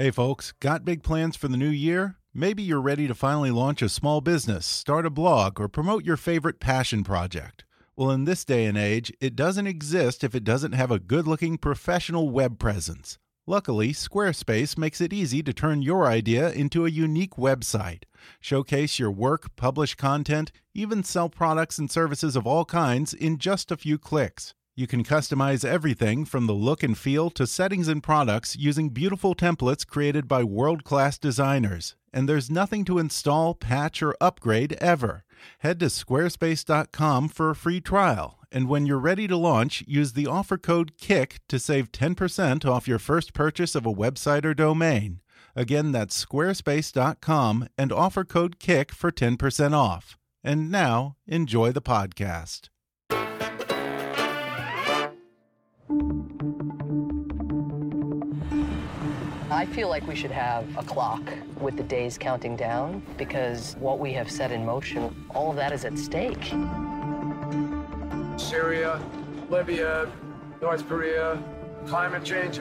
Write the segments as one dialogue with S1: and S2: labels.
S1: Hey, folks, got big plans for the new year? Maybe you're ready to finally launch a small business, start a blog, or promote your favorite passion project. Well, in this day and age, it doesn't exist if it doesn't have a good looking professional web presence. Luckily, Squarespace makes it easy to turn your idea into a unique website. Showcase your work, publish content, even sell products and services of all kinds in just a few clicks. You can customize everything from the look and feel to settings and products using beautiful templates created by world class designers. And there's nothing to install, patch, or upgrade ever. Head to squarespace.com for a free trial. And when you're ready to launch, use the offer code KICK to save 10% off your first purchase of a website or domain. Again, that's squarespace.com and offer code KICK for 10% off. And now, enjoy the podcast.
S2: I feel like we should have a clock with the days counting down because what we have set in motion, all of that is at stake.
S3: Syria, Libya, North Korea, climate change.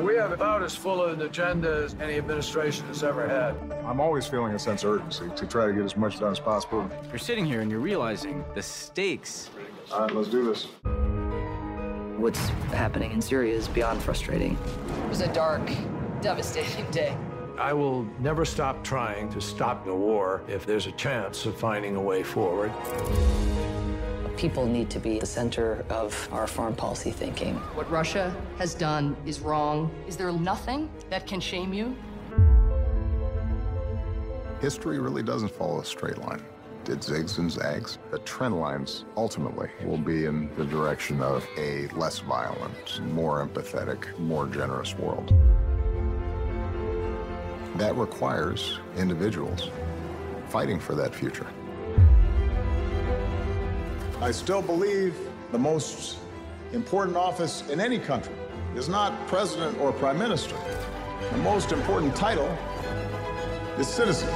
S3: We have about as full of an agenda as any administration has ever had.
S4: I'm always feeling a sense of urgency to try to get as much done as possible.
S5: You're sitting here and you're realizing the stakes.
S4: All right, let's do this.
S2: What's happening in Syria is beyond frustrating. It was a dark, devastating day.
S3: I will never stop trying to stop the war if there's a chance of finding a way forward.
S2: People need to be the center of our foreign policy thinking.
S6: What Russia has done is wrong. Is there nothing that can shame you?
S4: History really doesn't follow a straight line. It zigs and zags. The trend lines ultimately will be in the direction of a less violent, more empathetic, more generous world. That requires individuals fighting for that future. I still believe the most important office in any country is not president or prime minister. The most important title is citizen.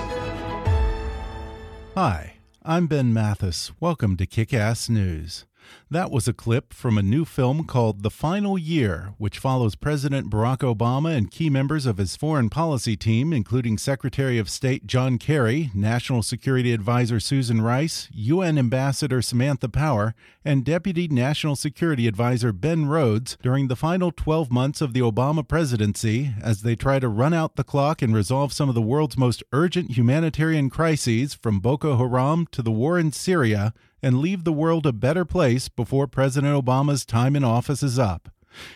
S1: Hi, I'm Ben Mathis. Welcome to Kick Ass News. That was a clip from a new film called The Final Year, which follows President Barack Obama and key members of his foreign policy team, including Secretary of State John Kerry, National Security Advisor Susan Rice, UN Ambassador Samantha Power, and Deputy National Security Advisor Ben Rhodes during the final 12 months of the Obama presidency as they try to run out the clock and resolve some of the world's most urgent humanitarian crises, from Boko Haram to the war in Syria and leave the world a better place before President Obama's time in office is up.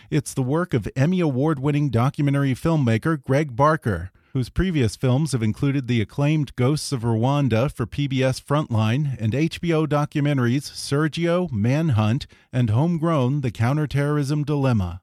S1: It's the work of Emmy Award winning documentary filmmaker Greg Barker, whose previous films have included the acclaimed Ghosts of Rwanda for PBS Frontline and HBO documentaries Sergio, Manhunt, and Homegrown The Counterterrorism Dilemma.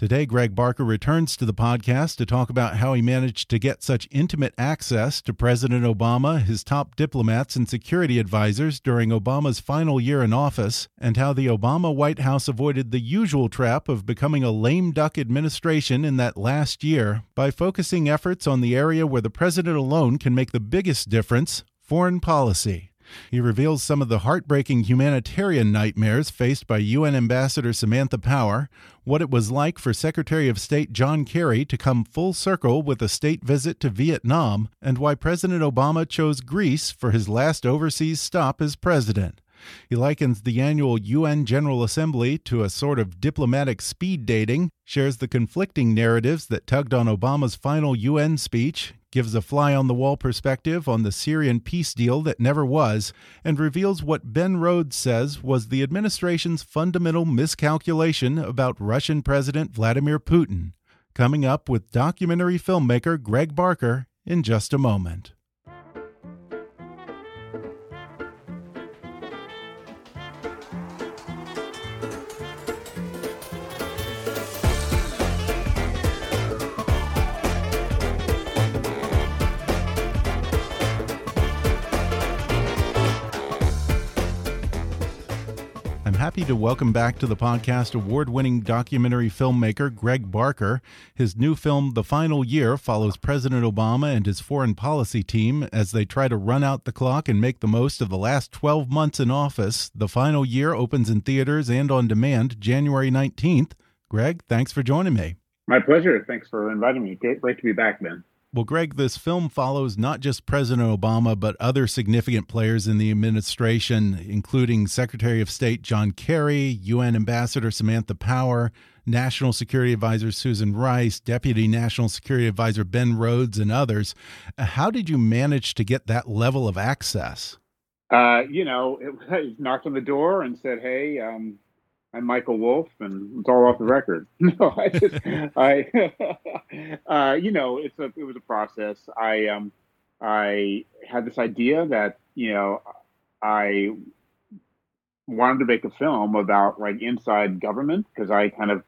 S1: Today, Greg Barker returns to the podcast to talk about how he managed to get such intimate access to President Obama, his top diplomats, and security advisors during Obama's final year in office, and how the Obama White House avoided the usual trap of becoming a lame duck administration in that last year by focusing efforts on the area where the president alone can make the biggest difference foreign policy. He reveals some of the heartbreaking humanitarian nightmares faced by UN Ambassador Samantha Power, what it was like for Secretary of State John Kerry to come full circle with a state visit to Vietnam, and why President Obama chose Greece for his last overseas stop as president. He likens the annual UN General Assembly to a sort of diplomatic speed dating, shares the conflicting narratives that tugged on Obama's final UN speech, gives a fly on the wall perspective on the Syrian peace deal that never was, and reveals what Ben Rhodes says was the administration's fundamental miscalculation about Russian President Vladimir Putin. Coming up with documentary filmmaker Greg Barker in just a moment. Happy to welcome back to the podcast award winning documentary filmmaker Greg Barker. His new film, The Final Year, follows President Obama and his foreign policy team as they try to run out the clock and make the most of the last 12 months in office. The Final Year opens in theaters and on demand January 19th. Greg, thanks for joining me.
S7: My pleasure. Thanks for inviting me. Great, great to be back, Ben.
S1: Well, Greg, this film follows not just President Obama, but other significant players in the administration, including Secretary of State John Kerry, UN Ambassador Samantha Power, National Security Advisor Susan Rice, Deputy National Security Advisor Ben Rhodes, and others. How did you manage to get that level of access?
S7: Uh, you know, it, it knocked on the door and said, "Hey, um, I'm Michael Wolff, and it's all off the record. no, I just, I, uh, you know, it's a, it was a process. I, um, I had this idea that, you know, I wanted to make a film about like inside government because I kind of,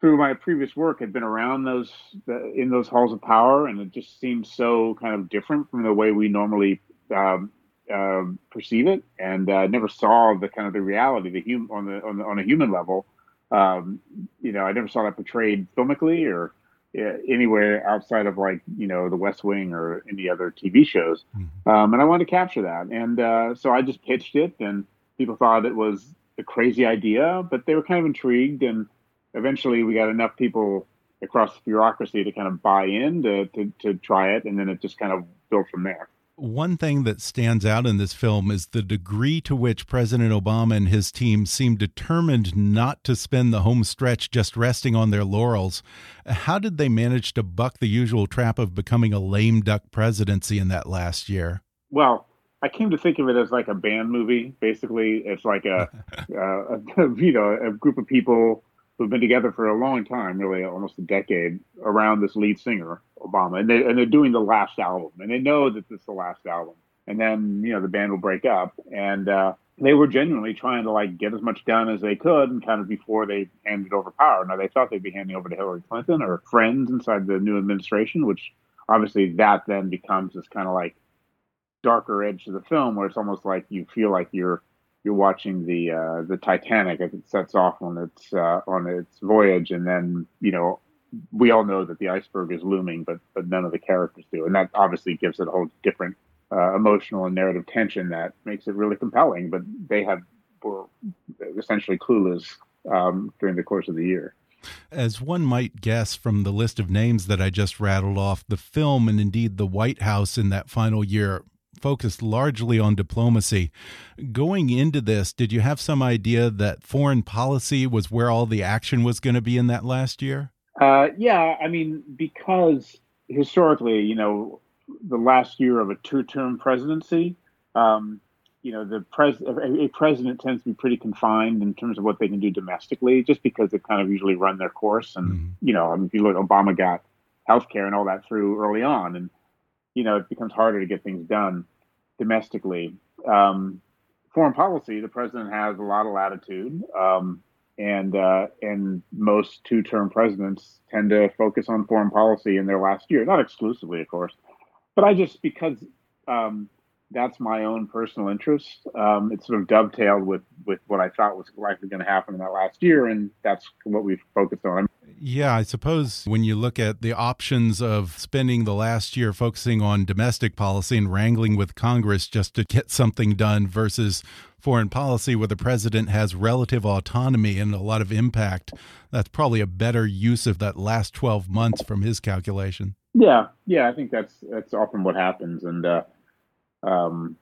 S7: through my previous work, had been around those the, in those halls of power, and it just seemed so kind of different from the way we normally um, uh, perceive it, and uh, never saw the kind of the reality, the hum- on the on, the, on a human level. Um, you know, I never saw that portrayed filmically or uh, anywhere outside of like you know the West Wing or any other TV shows. Mm-hmm. Um, and I wanted to capture that, and uh, so I just pitched it, and people thought it was a crazy idea, but they were kind of intrigued, and eventually we got enough people across the bureaucracy to kind of buy in to, to, to try it, and then it just kind of built from there.
S1: One thing that stands out in this film is the degree to which President Obama and his team seem determined not to spend the home stretch just resting on their laurels. How did they manage to buck the usual trap of becoming a lame duck presidency in that last year?
S7: Well, I came to think of it as like a band movie. Basically, it's like a, uh, a you know a group of people who've been together for a long time, really almost a decade, around this lead singer, Obama. And, they, and they're doing the last album, and they know that this is the last album. And then, you know, the band will break up. And uh, they were genuinely trying to, like, get as much done as they could and kind of before they handed over power. Now, they thought they'd be handing over to Hillary Clinton or friends inside the new administration, which obviously that then becomes this kind of like darker edge to the film where it's almost like you feel like you're you're watching the uh, the Titanic as it sets off on its uh, on its voyage, and then you know we all know that the iceberg is looming, but but none of the characters do, and that obviously gives it a whole different uh, emotional and narrative tension that makes it really compelling. But they have were essentially clueless um, during the course of the year.
S1: As one might guess from the list of names that I just rattled off, the film and indeed the White House in that final year focused largely on diplomacy. Going into this, did you have some idea that foreign policy was where all the action was going to be in that last year?
S7: Uh, yeah, I mean, because historically, you know, the last year of a two-term presidency, um, you know, the pres a president tends to be pretty confined in terms of what they can do domestically, just because they kind of usually run their course. And mm. you know, I mean, if you look, Obama got health care and all that through early on, and you know, it becomes harder to get things done domestically. Um, foreign policy, the president has a lot of latitude, um, and uh, and most two-term presidents tend to focus on foreign policy in their last year, not exclusively, of course, but I just because um, that's my own personal interest. Um, it sort of dovetailed with with what I thought was likely going to happen in that last year, and that's what we've focused on.
S1: Yeah, I suppose when you look at the options of spending the last year focusing on domestic policy and wrangling with Congress just to get something done versus foreign policy where the president has relative autonomy and a lot of impact, that's probably a better use of that last 12 months from his calculation.
S7: Yeah, yeah, I think that's that's often what happens, and uh, um,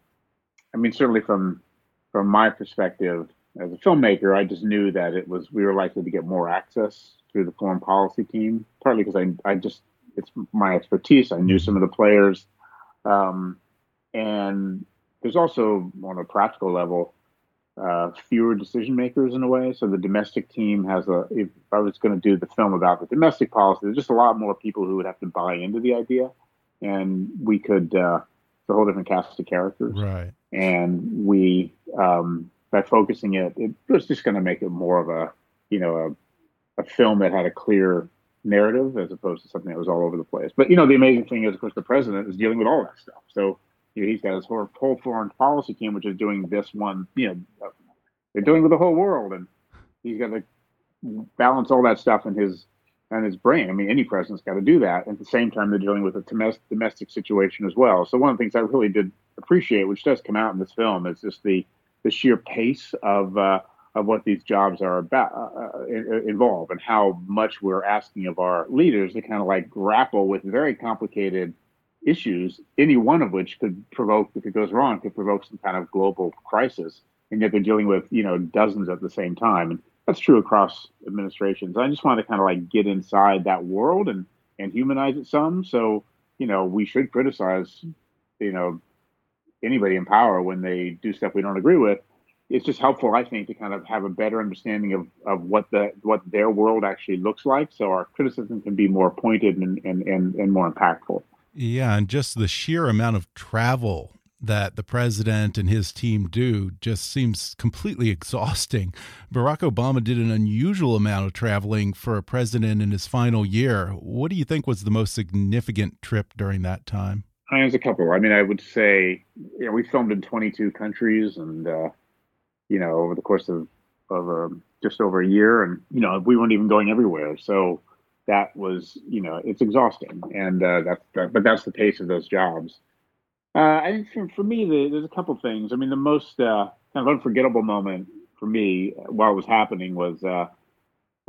S7: I mean, certainly from from my perspective as a filmmaker, I just knew that it was we were likely to get more access through the foreign policy team, partly because I I just it's my expertise. I knew some of the players, um, and there's also on a practical level uh, fewer decision makers in a way. So the domestic team has a. If I was going to do the film about the domestic policy, there's just a lot more people who would have to buy into the idea, and we could. Uh, a whole different cast of characters.
S1: Right.
S7: And we, um, by focusing it, it was just going to make it more of a, you know, a, a film that had a clear narrative as opposed to something that was all over the place. But you know, the amazing thing is, of course, the president is dealing with all that stuff. So you know, he's got his whole, whole foreign policy team, which is doing this one. You know, they're doing with the whole world, and he's got to balance all that stuff in his and his brain. I mean, any president's got to do that. At the same time, they're dealing with a domestic situation as well. So one of the things I really did appreciate, which does come out in this film, is just the the sheer pace of uh, of what these jobs are about uh, uh involve, and how much we're asking of our leaders to kind of like grapple with very complicated issues, any one of which could provoke, if it goes wrong, could provoke some kind of global crisis. And yet they're dealing with you know dozens at the same time. And that's true across administrations. I just want to kind of like get inside that world and and humanize it some. So you know, we should criticize, you know, anybody in power when they do stuff we don't agree with. It's just helpful, I think, to kind of have a better understanding of, of what the what their world actually looks like, so our criticism can be more pointed and and, and, and more impactful.
S1: Yeah, and just the sheer amount of travel that the president and his team do just seems completely exhausting. Barack Obama did an unusual amount of traveling for a president in his final year. What do you think was the most significant trip during that time?
S7: I mean, there's a couple. I mean, I would say, you know, we filmed in 22 countries, and uh, you know, over the course of of uh, just over a year, and you know, we weren't even going everywhere. So that was, you know, it's exhausting, and uh, that's that, but that's the pace of those jobs. Uh, I think for, for me, the, there's a couple things. I mean, the most uh, kind of unforgettable moment for me while it was happening was uh,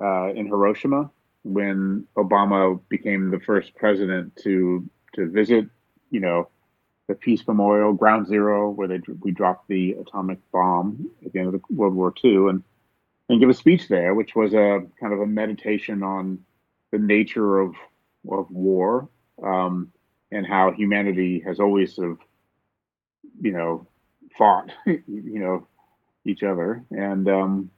S7: uh, in Hiroshima when Obama became the first president to to visit, you know, the Peace Memorial, Ground Zero, where they we dropped the atomic bomb at the end of the World War II, and and give a speech there, which was a kind of a meditation on the nature of of war. Um, and how humanity has always sort of, you know, fought, you know, each other, and um,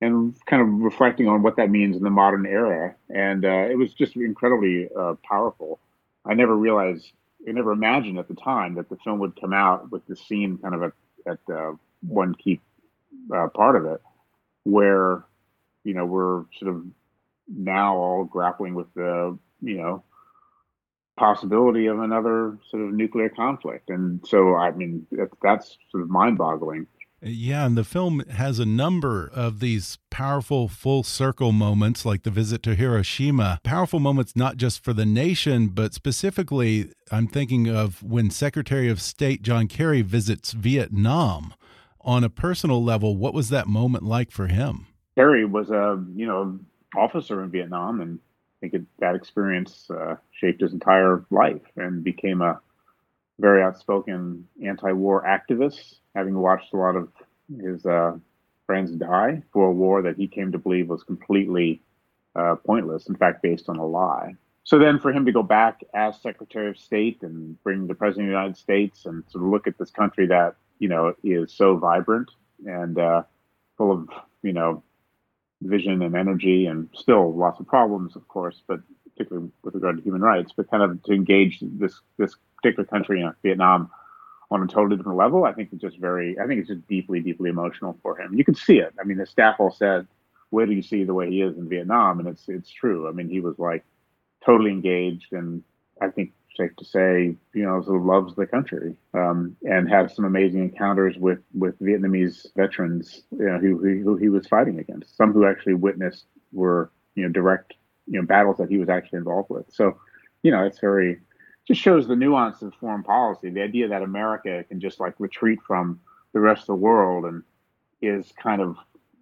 S7: and kind of reflecting on what that means in the modern era. And uh, it was just incredibly uh, powerful. I never realized, I never imagined at the time that the film would come out with the scene kind of at, at uh, one key uh, part of it, where you know we're sort of now all grappling with the you know possibility of another sort of nuclear conflict. And so, I mean, that's sort of mind boggling.
S1: Yeah, and the film has a number of these powerful full circle moments, like the visit to Hiroshima. Powerful moments not just for the nation, but specifically, I'm thinking of when Secretary of State John Kerry visits Vietnam. On a personal level, what was that moment like for him?
S7: Kerry was a you know officer in Vietnam, and think it, that experience uh, shaped his entire life and became a very outspoken anti-war activist, having watched a lot of his uh, friends die for a war that he came to believe was completely uh, pointless, in fact, based on a lie. So then, for him to go back as Secretary of State and bring the President of the United States and sort of look at this country that you know is so vibrant and uh, full of you know vision and energy, and still lots of problems, of course, but particularly with regard to human rights. But kind of to engage this this particular country, you know, Vietnam, on a totally different level. I think it's just very. I think it's just deeply, deeply emotional for him. You can see it. I mean, the staff all said, "Where do you see the way he is in Vietnam?" And it's it's true. I mean, he was like totally engaged, and I think safe to say, you know, who loves the country um, and had some amazing encounters with with Vietnamese veterans you know, who, who, who he was fighting against. Some who actually witnessed were you know direct you know battles that he was actually involved with. So, you know, it's very just shows the nuance of foreign policy. The idea that America can just like retreat from the rest of the world and is kind of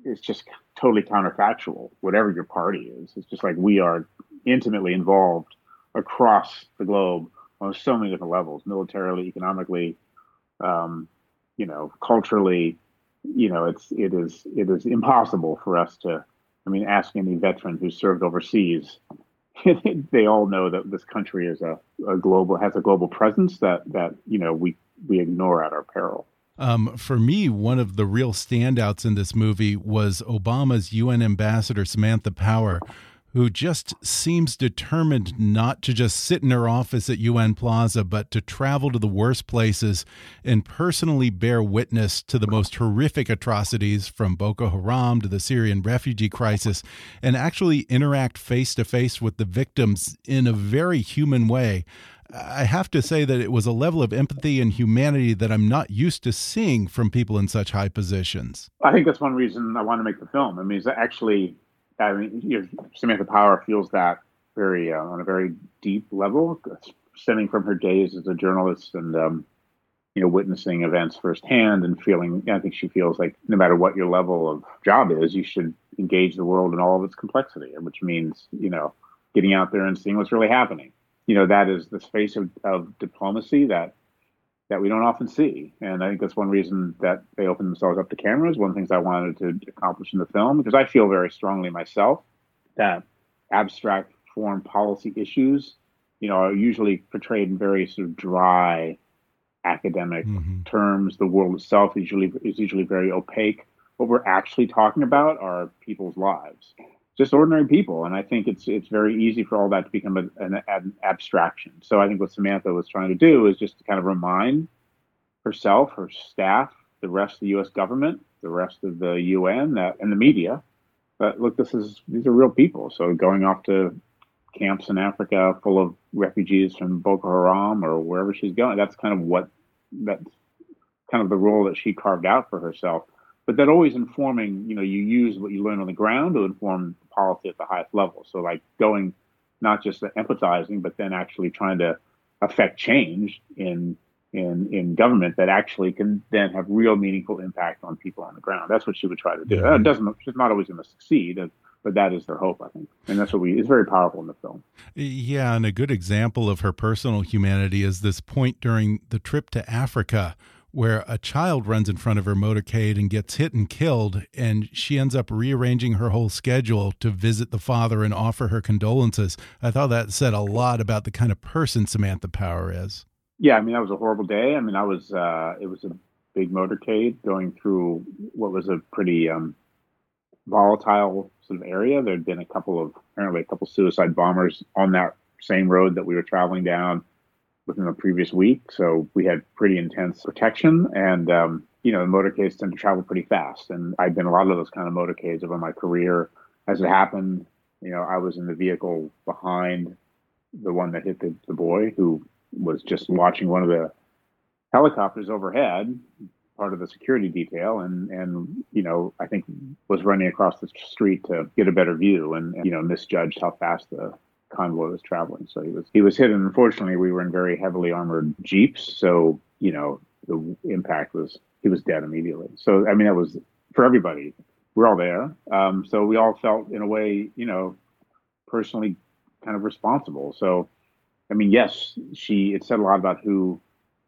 S7: it's just totally counterfactual. Whatever your party is, it's just like we are intimately involved across the globe on so many different levels, militarily, economically, um, you know, culturally. You know, it's it is it is impossible for us to. I mean, ask any veteran who served overseas. they all know that this country is a, a global has a global presence that that you know we we ignore at our peril.
S1: Um, for me, one of the real standouts in this movie was Obama's UN ambassador, Samantha Power, who just seems determined not to just sit in her office at UN Plaza, but to travel to the worst places and personally bear witness to the most horrific atrocities from Boko Haram to the Syrian refugee crisis and actually interact face to face with the victims in a very human way. I have to say that it was a level of empathy and humanity that I'm not used to seeing from people in such high positions.
S7: I think that's one reason I want to make the film. I mean, it's actually, I mean, you know, Samantha Power feels that very uh, on a very deep level, stemming from her days as a journalist and um, you know witnessing events firsthand and feeling. I think she feels like no matter what your level of job is, you should engage the world in all of its complexity, which means you know getting out there and seeing what's really happening you know that is the space of, of diplomacy that that we don't often see. And I think that's one reason that they open themselves up to cameras. One of the things I wanted to accomplish in the film, because I feel very strongly myself that abstract foreign policy issues, you know, are usually portrayed in very sort of dry academic mm-hmm. terms. The world itself is usually is usually very opaque. What we're actually talking about are people's lives just ordinary people. And I think it's it's very easy for all that to become a, an, an, abstraction. So I think what Samantha was trying to do is just to kind of remind herself, her staff, the rest of the U.S. government, the rest of the UN, that and the media that look, this is these are real people. So going off to camps in Africa full of refugees from Boko Haram or wherever she's going, that's kind of what that's kind of the role that she carved out for herself but that always informing, you know, you use what you learn on the ground to inform policy at the highest level. So like going, not just empathizing, but then actually trying to affect change in in in government that actually can then have real meaningful impact on people on the ground. That's what she would try to do. Yeah. It doesn't. She's not always going to succeed, uh, but that is their hope, I think, and that's what we. It's very powerful in the film.
S1: Yeah, and a good example of her personal humanity is this point during the trip to Africa where a child runs in front of her motorcade and gets hit and killed, and she ends up rearranging her whole schedule to visit the father and offer her condolences. I thought that said a lot about the kind of person Samantha Power is.
S7: Yeah, I mean that was a horrible day. I mean, I was uh, it was a big motorcade going through what was a pretty um, volatile sort of area. There had been a couple of apparently a couple suicide bombers on that same road that we were traveling down within the previous week. So we had pretty intense protection and, um, you know, the motorcades tend to travel pretty fast. And I've been a lot of those kind of motorcades over my career. As it happened, you know, I was in the vehicle behind the one that hit the, the boy who was just watching one of the helicopters overhead, part of the security detail, and and you know I think was running across the street to get a better view, and, and you know misjudged how fast the convoy was traveling. So he was he was hit, and unfortunately, we were in very heavily armored jeeps. So you know the impact was he was dead immediately. So I mean, that was for everybody. We're all there, um, so we all felt in a way, you know, personally kind of responsible. So, I mean, yes, she it said a lot about who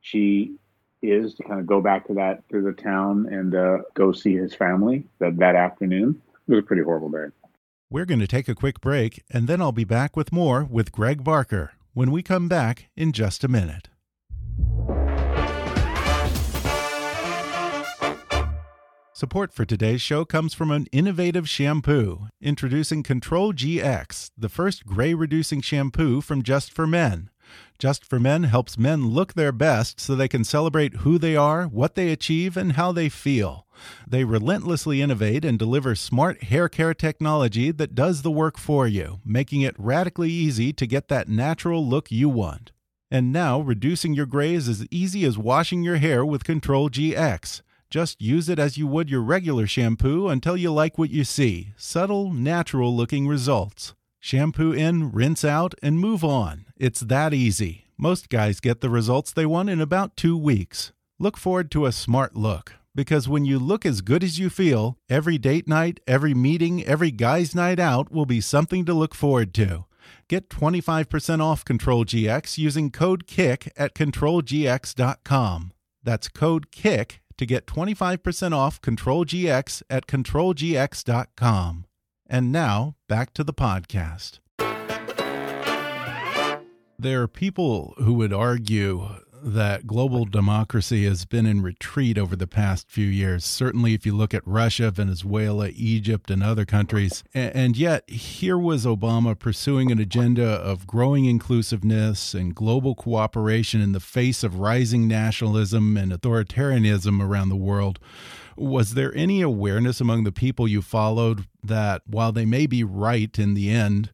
S7: she is to kind of go back to that to the town and uh, go see his family that that afternoon. It was a pretty horrible day.
S1: We're going to take a quick break, and then I'll be back with more with Greg Barker when we come back in just a minute. Support for today's show comes from an innovative shampoo. Introducing Control GX, the first gray reducing shampoo from Just for Men. Just for Men helps men look their best so they can celebrate who they are, what they achieve, and how they feel. They relentlessly innovate and deliver smart hair care technology that does the work for you, making it radically easy to get that natural look you want. And now, reducing your gray is as easy as washing your hair with Control GX. Just use it as you would your regular shampoo until you like what you see subtle, natural looking results. Shampoo in, rinse out, and move on. It's that easy. Most guys get the results they want in about two weeks. Look forward to a smart look. Because when you look as good as you feel, every date night, every meeting, every guy's night out will be something to look forward to. Get 25% off Control GX using code KICK at controlgx.com. That's code KICK to get 25% off Control GX at controlgx.com. And now, back to the podcast. There are people who would argue that global democracy has been in retreat over the past few years. Certainly, if you look at Russia, Venezuela, Egypt, and other countries. And yet, here was Obama pursuing an agenda of growing inclusiveness and global cooperation in the face of rising nationalism and authoritarianism around the world. Was there any awareness among the people you followed that while they may be right in the end,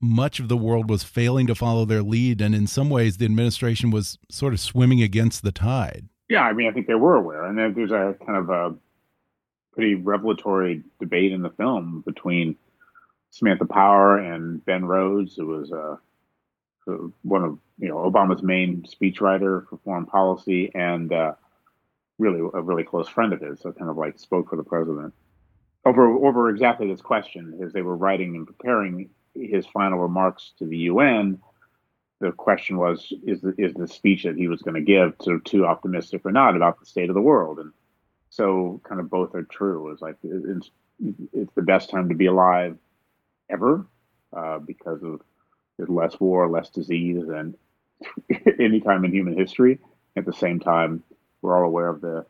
S1: much of the world was failing to follow their lead, and in some ways, the administration was sort of swimming against the tide.
S7: Yeah, I mean, I think they were aware, and there's a kind of a pretty revelatory debate in the film between Samantha Power and Ben Rhodes, who was uh, one of you know Obama's main speechwriter for foreign policy, and uh, really a really close friend of his, so kind of like spoke for the president over over exactly this question as they were writing and preparing his final remarks to the UN, the question was, is the, is the speech that he was going to give to, too optimistic or not about the state of the world? And so kind of both are true. It's like, it's, it's the best time to be alive ever uh, because of there's less war, less disease than any time in human history. At the same time, we're all aware of the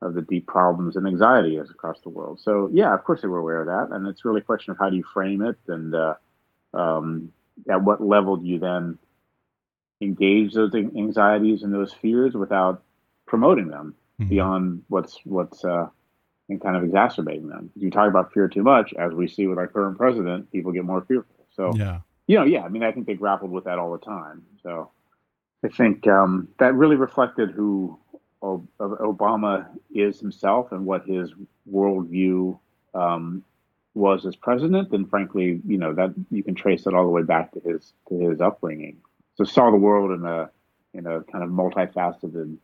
S7: of the deep problems and anxiety across the world. So yeah, of course they were aware of that, and it's really a question of how do you frame it and uh, um, at what level do you then engage those anxieties and those fears without promoting them mm-hmm. beyond what's what's uh, and kind of exacerbating them? You talk about fear too much, as we see with our current president, people get more fearful. So yeah, you know, yeah, I mean, I think they grappled with that all the time. So I think um, that really reflected who Obama is himself and what his worldview um, was as president, and frankly, you know that you can trace it all the way back to his to his upbringing. So saw the world in a in a kind of multifaceted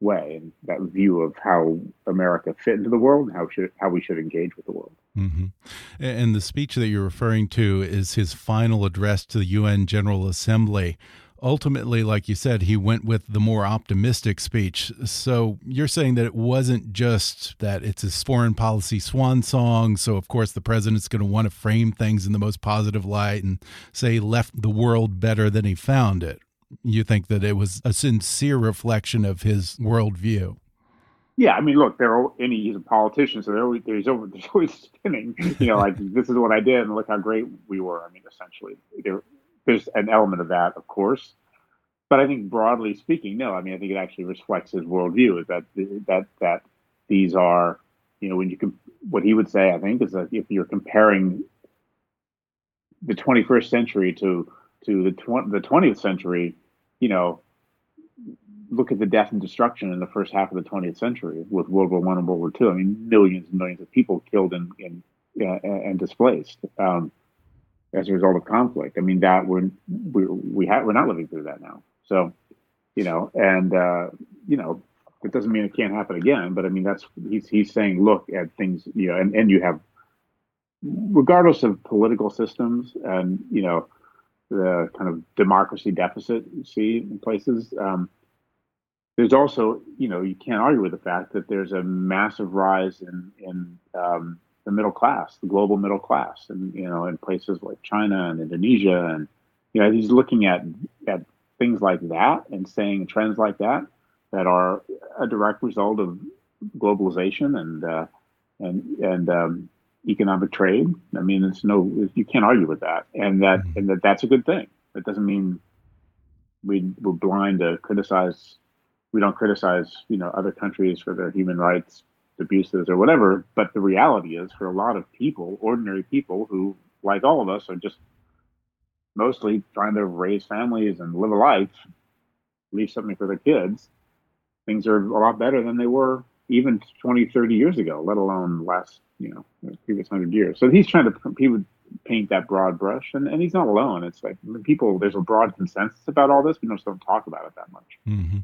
S7: way, and that view of how America fit into the world and how should how we should engage with the world.
S1: Mm -hmm. And the speech that you're referring to is his final address to the UN General Assembly ultimately, like you said, he went with the more optimistic speech. So you're saying that it wasn't just that it's his foreign policy swan song. So, of course, the president's going to want to frame things in the most positive light and say he left the world better than he found it. You think that it was a sincere reflection of his worldview?
S7: Yeah, I mean, look, there are any he's a politician, so always, there's always, there's always spinning. You know, like this is what I did, and look how great we were. I mean, essentially, there there's an element of that, of course. But I think broadly speaking, no. I mean, I think it actually reflects his worldview that that that these are, you know, when you can, what he would say, I think, is that if you're comparing the 21st century to to the tw- the 20th century, you know, look at the death and destruction in the first half of the 20th century with World War One and World War Two. I mean, millions and millions of people killed and and, uh, and displaced. Um, as a result of conflict. I mean, that we're we we have we're not living through that now. So, you know, and uh, you know, it doesn't mean it can't happen again. But I mean, that's he's he's saying, look at things, you know, and and you have, regardless of political systems and you know, the kind of democracy deficit you see in places. Um, there's also, you know, you can't argue with the fact that there's a massive rise in in um, the middle class, the global middle class, and you know, in places like China and Indonesia, and you know, he's looking at at things like that and saying trends like that that are a direct result of globalization and uh, and and um, economic trade. I mean, it's no, you can't argue with that, and that mm-hmm. and that that's a good thing. That doesn't mean we we're blind to criticize. We don't criticize, you know, other countries for their human rights abuses or whatever. But the reality is, for a lot of people, ordinary people who, like all of us, are just mostly trying to raise families and live a life, leave something for their kids, things are a lot better than they were even 20, 30 years ago, let alone last, you know, previous hundred years. So he's trying to, he would paint that broad brush and, and he's not alone. It's like people, there's a broad consensus about all this. We just don't talk about it that much.
S1: Mm-hmm.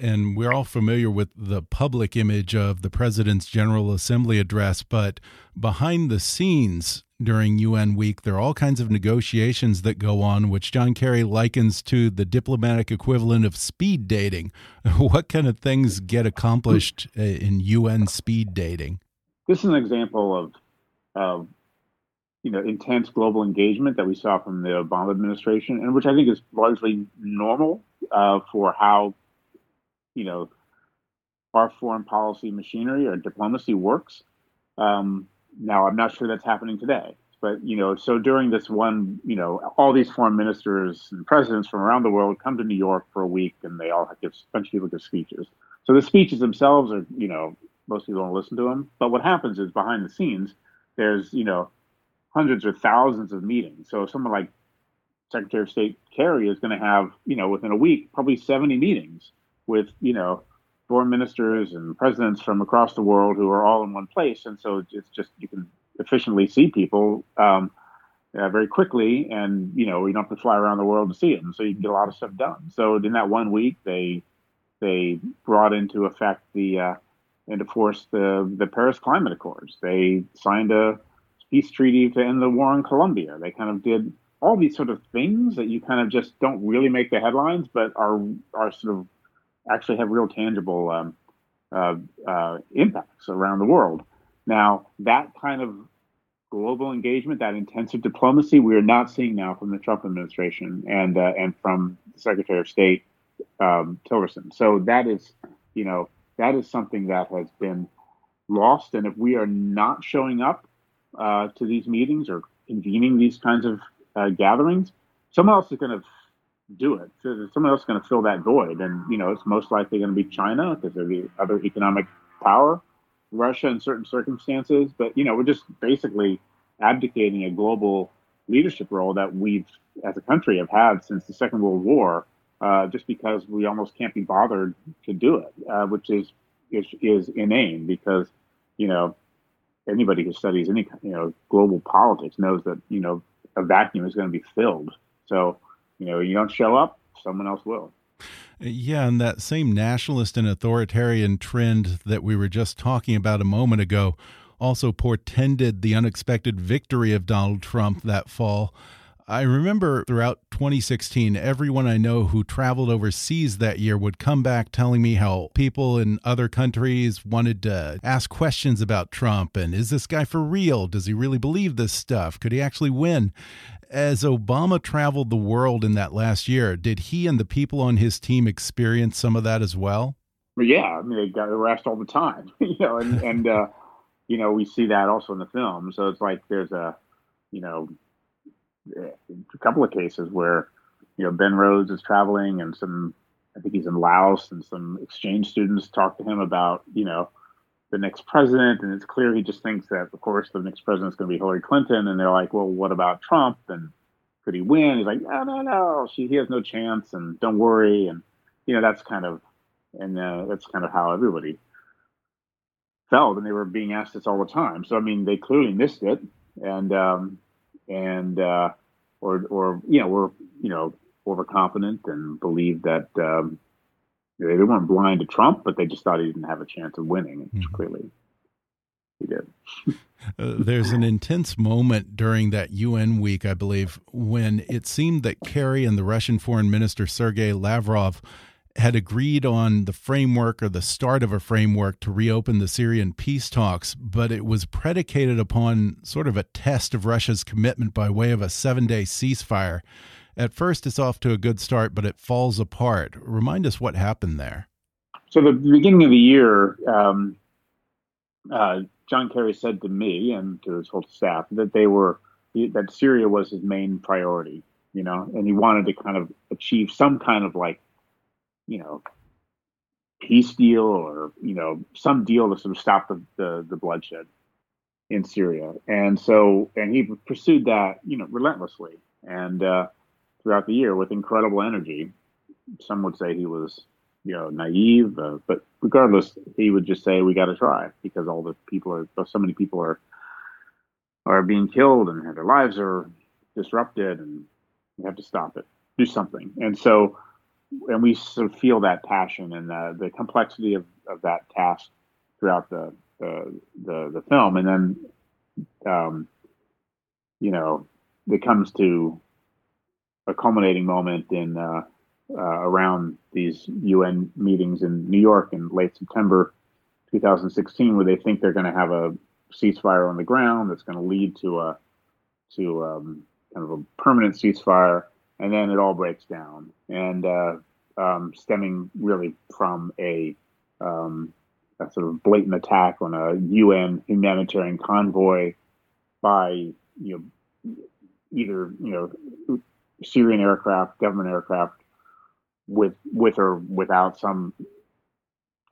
S1: And we're all familiar with the public image of the president's General Assembly address, but behind the scenes, during UN week. There are all kinds of negotiations that go on, which John Kerry likens to the diplomatic equivalent of speed dating. What kind of things get accomplished uh, in UN speed dating?
S7: This is an example of, of you know, intense global engagement that we saw from the Obama administration, and which I think is largely normal uh, for how, you know, our foreign policy machinery or diplomacy works. Um, now, I'm not sure that's happening today, but you know, so during this one, you know, all these foreign ministers and presidents from around the world come to New York for a week, and they all give a bunch of people give speeches. So the speeches themselves are, you know, most people don't listen to them. But what happens is behind the scenes, there's, you know, hundreds or thousands of meetings. So someone like Secretary of State Kerry is going to have, you know, within a week, probably 70 meetings with, you know, foreign ministers and presidents from across the world who are all in one place, and so it's just you can efficiently see people um, uh, very quickly, and you know you don't have to fly around the world to see them, so you can get a lot of stuff done. So in that one week, they they brought into effect the uh, into force the the Paris Climate Accords. They signed a peace treaty to end the war in Colombia. They kind of did all these sort of things that you kind of just don't really make the headlines, but are are sort of actually have real tangible um, uh, uh, impacts around the world. Now, that kind of global engagement, that intensive diplomacy, we are not seeing now from the Trump administration and uh, and from Secretary of State um, Tillerson. So that is, you know, that is something that has been lost. And if we are not showing up uh, to these meetings or convening these kinds of uh, gatherings, someone else is going to do it. So someone else is going to fill that void, and you know it's most likely going to be China because they're the other economic power, Russia in certain circumstances. But you know we're just basically abdicating a global leadership role that we've, as a country, have had since the Second World War, uh, just because we almost can't be bothered to do it, uh, which is, is is inane because you know anybody who studies any you know global politics knows that you know a vacuum is going to be filled. So you know, you don't show up, someone else will.
S1: Yeah, and that same nationalist and authoritarian trend that we were just talking about a moment ago also portended the unexpected victory of Donald Trump that fall. I remember throughout 2016, everyone I know who traveled overseas that year would come back telling me how people in other countries wanted to ask questions about Trump and is this guy for real? Does he really believe this stuff? Could he actually win? As Obama traveled the world in that last year, did he and the people on his team experience some of that as well?
S7: Yeah, I mean they got arrested all the time, you know, and and uh, you know we see that also in the film. So it's like there's a, you know, a couple of cases where, you know, Ben Rhodes is traveling and some, I think he's in Laos, and some exchange students talk to him about, you know, the next president, and it's clear he just thinks that, of course, the next president is going to be Hillary Clinton, and they're like, well, what about Trump? And could he win? He's like, no, no, no, she, he has no chance, and don't worry, and you know, that's kind of, and uh, that's kind of how everybody felt, and they were being asked this all the time. So I mean, they clearly missed it, and um, and uh, or or you know, were you know overconfident and believed that. Um, they weren't blind to Trump, but they just thought he didn't have a chance of winning. And mm-hmm. clearly, he did.
S1: uh, there's an intense moment during that UN week, I believe, when it seemed that Kerry and the Russian Foreign Minister Sergei Lavrov had agreed on the framework or the start of a framework to reopen the Syrian peace talks, but it was predicated upon sort of a test of Russia's commitment by way of a seven day ceasefire. At first, it's off to a good start, but it falls apart. Remind us what happened there.
S7: So, the beginning of the year, um, uh, John Kerry said to me and to his whole staff that they were that Syria was his main priority, you know, and he wanted to kind of achieve some kind of like, you know, peace deal or you know some deal to sort of stop the, the, the bloodshed in Syria, and so and he pursued that you know relentlessly, and uh, throughout the year with incredible energy. some would say he was, you know, naive, uh, but regardless, he would just say, "We got to try," because all the people are, so many people are, are being killed and their lives are disrupted, and we have to stop it, do something. And so, and we sort of feel that passion and the, the complexity of, of that task throughout the the the, the film, and then, um, you know, it comes to a culminating moment in uh, uh, around these UN meetings in New York in late September 2016, where they think they're going to have a ceasefire on the ground that's going to lead to a to um, kind of a permanent ceasefire, and then it all breaks down, and uh, um, stemming really from a, um, a sort of blatant attack on a UN humanitarian convoy by you know either you know Syrian aircraft, government aircraft, with with or without some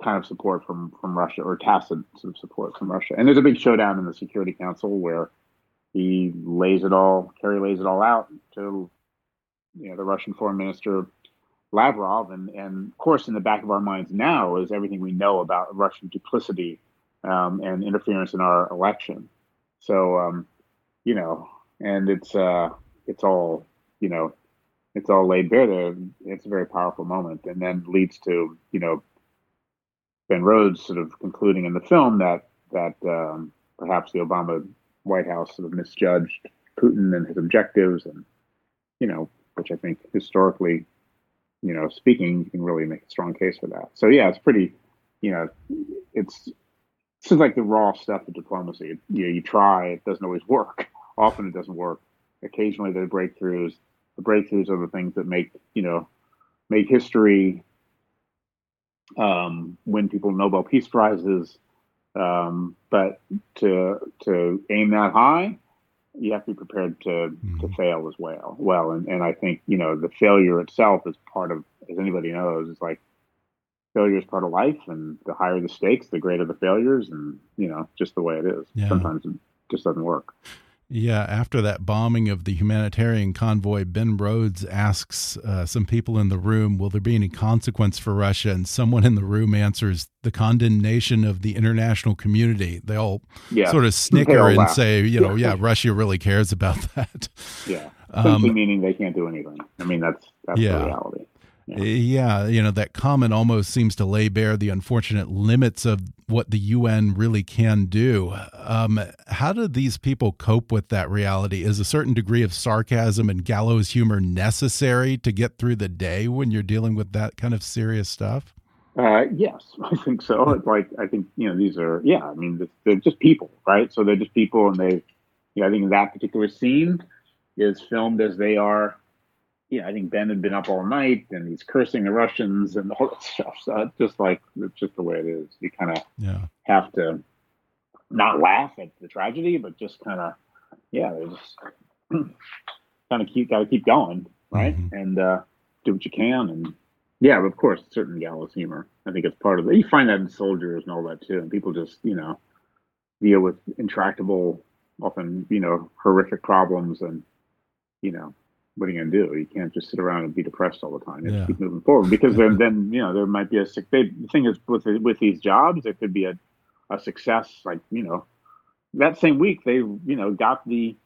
S7: kind of support from from Russia or tacit support from Russia. And there's a big showdown in the Security Council where he lays it all, Kerry lays it all out to you know the Russian Foreign Minister Lavrov, and and of course in the back of our minds now is everything we know about Russian duplicity um, and interference in our election. So um, you know, and it's uh, it's all you know it's all laid bare there. It's a very powerful moment, and then leads to you know Ben Rhodes sort of concluding in the film that that um, perhaps the Obama White House sort of misjudged Putin and his objectives, and you know, which I think historically, you know, speaking, you can really make a strong case for that. So yeah, it's pretty, you know, it's this is like the raw stuff of diplomacy. You know, you try, it doesn't always work. Often it doesn't work. Occasionally there are breakthroughs the breakthroughs are the things that make you know make history, um, win people Nobel Peace Prizes. Um, but to to aim that high, you have to be prepared to mm-hmm. to fail as well. Well, and, and I think you know the failure itself is part of, as anybody knows, it's like failure is part of life, and the higher the stakes, the greater the failures, and you know just the way it is. Yeah. Sometimes it just doesn't work.
S1: Yeah, after that bombing of the humanitarian convoy, Ben Rhodes asks uh, some people in the room, Will there be any consequence for Russia? And someone in the room answers, The condemnation of the international community. They all yeah. sort of snicker and laugh. say, You know, yeah. yeah, Russia really cares about that.
S7: Yeah. Um, meaning they can't do anything. I mean, that's, that's yeah. the reality.
S1: Yeah. yeah, you know, that comment almost seems to lay bare the unfortunate limits of what the UN really can do. Um, how do these people cope with that reality? Is a certain degree of sarcasm and gallows humor necessary to get through the day when you're dealing with that kind of serious stuff?
S7: Uh, yes, I think so. It's like I think you know these are yeah. I mean they're just people, right? So they're just people, and they, you know, I think that particular scene is filmed as they are yeah, I think Ben had been up all night and he's cursing the Russians and all that stuff. So just like it's just the way it is. You kind of
S1: yeah.
S7: have to not laugh at the tragedy, but just kind of yeah, just kind of keep got to keep going, right? Mm-hmm. And uh, do what you can. And yeah, of course, certain gallows humor. I think it's part of it. You find that in soldiers and all that too. And people just you know deal with intractable, often you know horrific problems and you know what are you going to do? You can't just sit around and be depressed all the time. You yeah. keep moving forward because then, then you know there might be a sick. They, the thing is with with these jobs, there could be a a success. Like you know, that same week they you know got the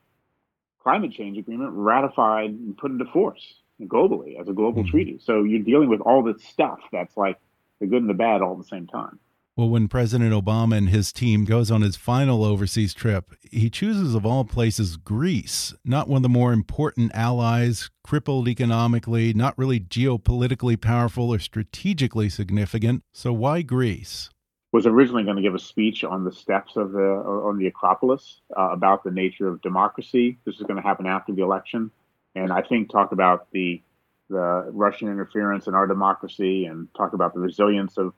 S7: climate change agreement ratified and put into force globally as a global mm-hmm. treaty. So you're dealing with all this stuff that's like the good and the bad all at the same time.
S1: Well, when President Obama and his team goes on his final overseas trip, he chooses of all places Greece, not one of the more important allies, crippled economically, not really geopolitically powerful or strategically significant. So why Greece?
S7: Was originally going to give a speech on the steps of the on the Acropolis uh, about the nature of democracy. This is going to happen after the election, and I think talk about the the Russian interference in our democracy and talk about the resilience of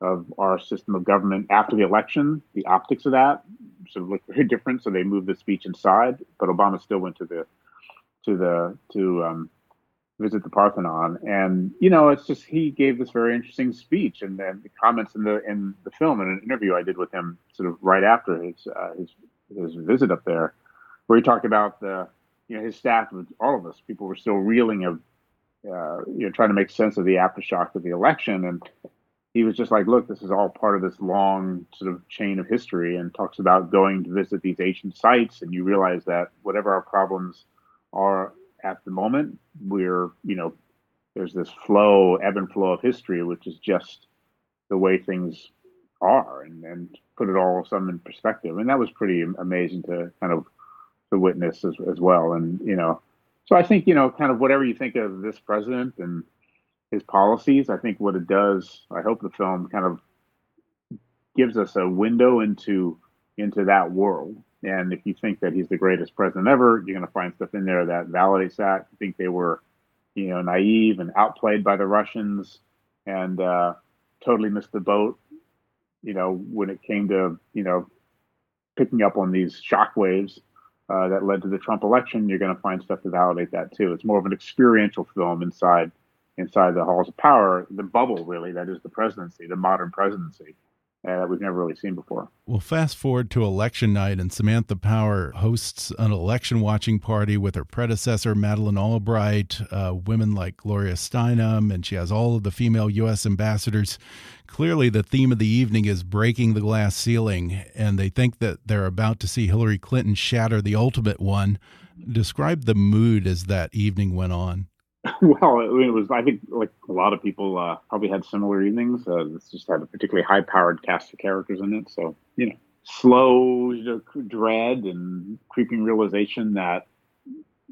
S7: of our system of government after the election. The optics of that sort of looked very different, so they moved the speech inside. But Obama still went to the to the to um, visit the Parthenon, and you know, it's just he gave this very interesting speech, and then the comments in the in the film in an interview I did with him, sort of right after his uh, his his visit up there, where he talked about the you know his staff, all of us, people were still reeling of uh, you know, trying to make sense of the aftershock of the election. And he was just like, look, this is all part of this long sort of chain of history and talks about going to visit these ancient sites. And you realize that whatever our problems are at the moment, we're, you know, there's this flow, ebb and flow of history, which is just the way things are and, and put it all some in perspective. And that was pretty amazing to kind of to witness as, as well. And, you know, so I think, you know, kind of whatever you think of this president and his policies, I think what it does, I hope the film kind of gives us a window into into that world. And if you think that he's the greatest president ever, you're going to find stuff in there that validates that. I think they were, you know, naive and outplayed by the Russians and uh, totally missed the boat, you know, when it came to, you know, picking up on these shockwaves uh, that led to the Trump election, you're going to find stuff to validate that too. It's more of an experiential film inside inside the halls of power, the bubble really that is the presidency, the modern presidency uh, that we've never really seen before.
S1: Well, fast forward to election night, and Samantha Power hosts an election watching party with her predecessor, Madeleine Albright, uh, women like Gloria Steinem, and she has all of the female U.S. ambassadors. Clearly, the theme of the evening is breaking the glass ceiling, and they think that they're about to see Hillary Clinton shatter the ultimate one. Describe the mood as that evening went on.
S7: well, it was. I think like a lot of people uh, probably had similar evenings. Uh, this just had a particularly high-powered cast of characters in it, so you know, slow you know, dread and creeping realization that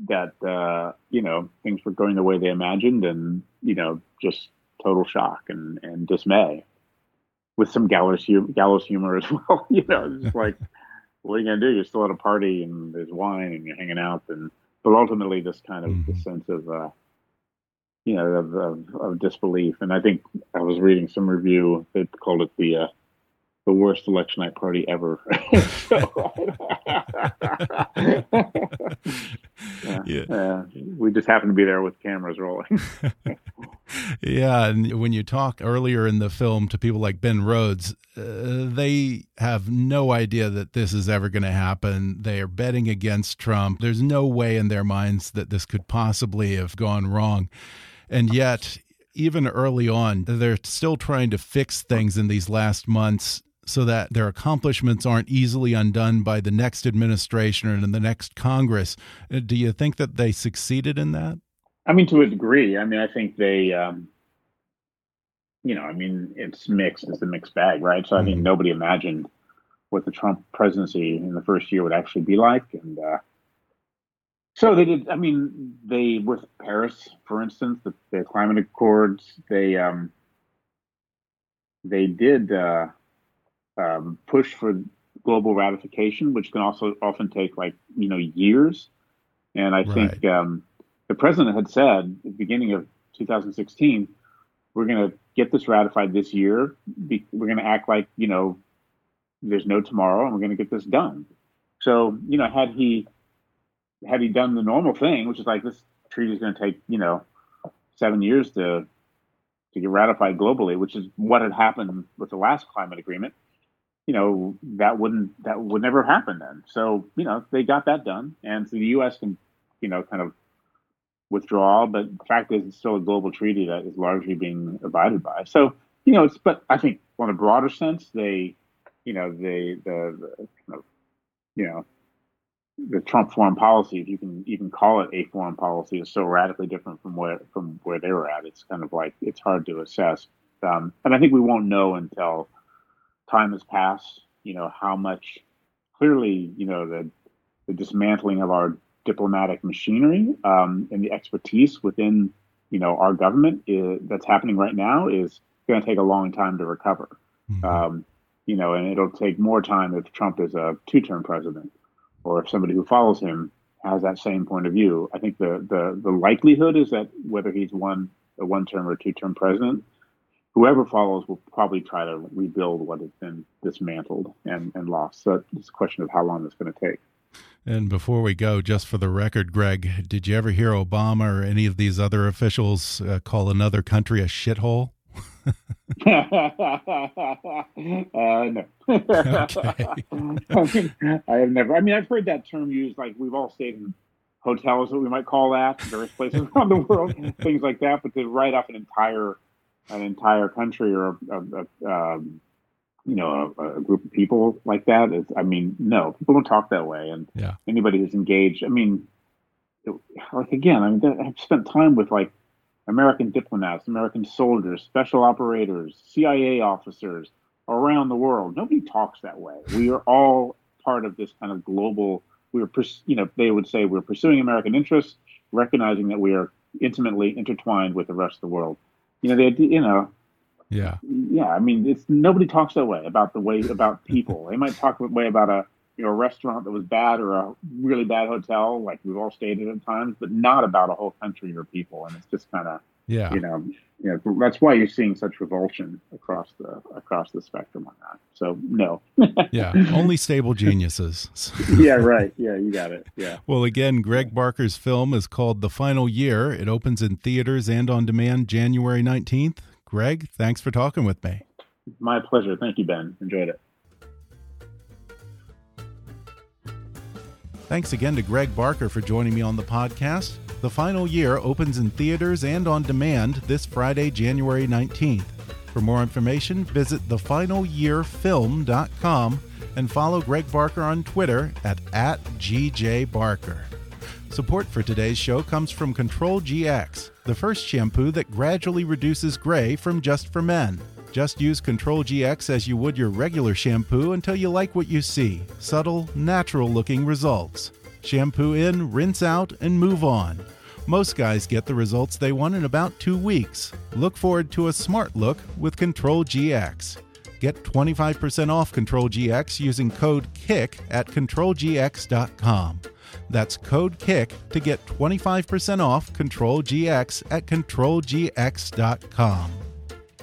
S7: that uh, you know things were going the way they imagined, and you know, just total shock and and dismay, with some gallows hum- gallows humor as well. you know, just like what are you gonna do? You're still at a party and there's wine and you're hanging out, and but ultimately, this kind of mm-hmm. sense of uh, you know, of, of, of, disbelief. And I think I was reading some review that called it the uh, the worst election night party ever. yeah, yeah. Uh, we just happened to be there with cameras rolling.
S1: yeah, and when you talk earlier in the film to people like Ben Rhodes, uh, they have no idea that this is ever going to happen. They are betting against Trump. There's no way in their minds that this could possibly have gone wrong. And yet, even early on, they're still trying to fix things in these last months so that their accomplishments aren't easily undone by the next administration or in the next Congress. Uh, do you think that they succeeded in that?
S7: I mean, to a degree. I mean, I think they, um, you know, I mean, it's mixed. It's a mixed bag, right? So I mm -hmm. nobody imagined what the Trump presidency in the first year would actually be like, and uh, so they did. I mean, they with Paris, for instance, the, the climate accords. They um, they did uh, um, push for global ratification, which can also often take like you know years. And I right. think um, the president had said at the beginning of 2016, we're going to get this ratified this year. We're going to act like you know there's no tomorrow, and we're going to get this done. So you know, had he had he done the normal thing, which is like this treaty is going to take you know seven years to to get ratified globally, which is what had happened with the last climate agreement, you know that wouldn't that would never happen then. So you know they got that done, and so the U.S. can you know kind of withdraw, but the fact is it's still a global treaty that is largely being abided by. So you know, it's but I think on a broader sense, they you know they the, the you know the Trump foreign policy, if you can even call it a foreign policy, is so radically different from where from where they were at. It's kind of like it's hard to assess, um, and I think we won't know until time has passed. You know how much clearly, you know the the dismantling of our diplomatic machinery um, and the expertise within you know our government is, that's happening right now is going to take a long time to recover. Mm-hmm. Um, you know, and it'll take more time if Trump is a two-term president or if somebody who follows him has that same point of view. I think the the, the likelihood is that whether he's one a one term or two term president, whoever follows will probably try to rebuild what has been dismantled and, and lost. So it's a question of how long it's going to take.
S1: And before we go, just for the record, Greg, did you ever hear Obama or any of these other officials uh, call another country a shithole?
S7: uh, no. okay. I, mean, I have never. I mean, I've heard that term used. Like we've all stayed in hotels that we might call that, various places around the world, things like that. But to write off an entire an entire country or a, a, a um, you know a, a, group of people like that is, I mean, no, people don't talk that way. And
S1: yeah.
S7: anybody who's engaged, I mean, it, like again, I mean, I've spent time with like American diplomats, American soldiers, special operators, CIA officers around the world. Nobody talks that way. We are all part of this kind of global. We are, you know, they would say we're pursuing American interests, recognizing that we are intimately intertwined with the rest of the world. You know, they, you know,
S1: yeah,
S7: yeah. I mean, it's nobody talks that way about the way about people. they might talk that way about a you know a restaurant that was bad or a really bad hotel, like we've all stayed at times, but not about a whole country or people. And it's just kind of
S1: yeah,
S7: you know, you know, that's why you're seeing such revulsion across the across the spectrum on that. So no.
S1: yeah, only stable geniuses.
S7: yeah, right. Yeah, you got it. Yeah.
S1: Well, again, Greg Barker's film is called The Final Year. It opens in theaters and on demand January 19th. Greg, thanks for talking with me.
S7: My pleasure. Thank you, Ben. Enjoyed it.
S1: Thanks again to Greg Barker for joining me on the podcast. The Final Year opens in theaters and on demand this Friday, January 19th. For more information, visit thefinalyearfilm.com and follow Greg Barker on Twitter at, at GJBarker. Support for today's show comes from Control GX, the first shampoo that gradually reduces gray from just for men. Just use Control GX as you would your regular shampoo until you like what you see subtle, natural looking results. Shampoo in, rinse out, and move on. Most guys get the results they want in about two weeks. Look forward to a smart look with Control GX. Get 25% off Control GX using code KICK at ControlGX.com. That's code KICK to get 25% off Control GX at ControlGX.com.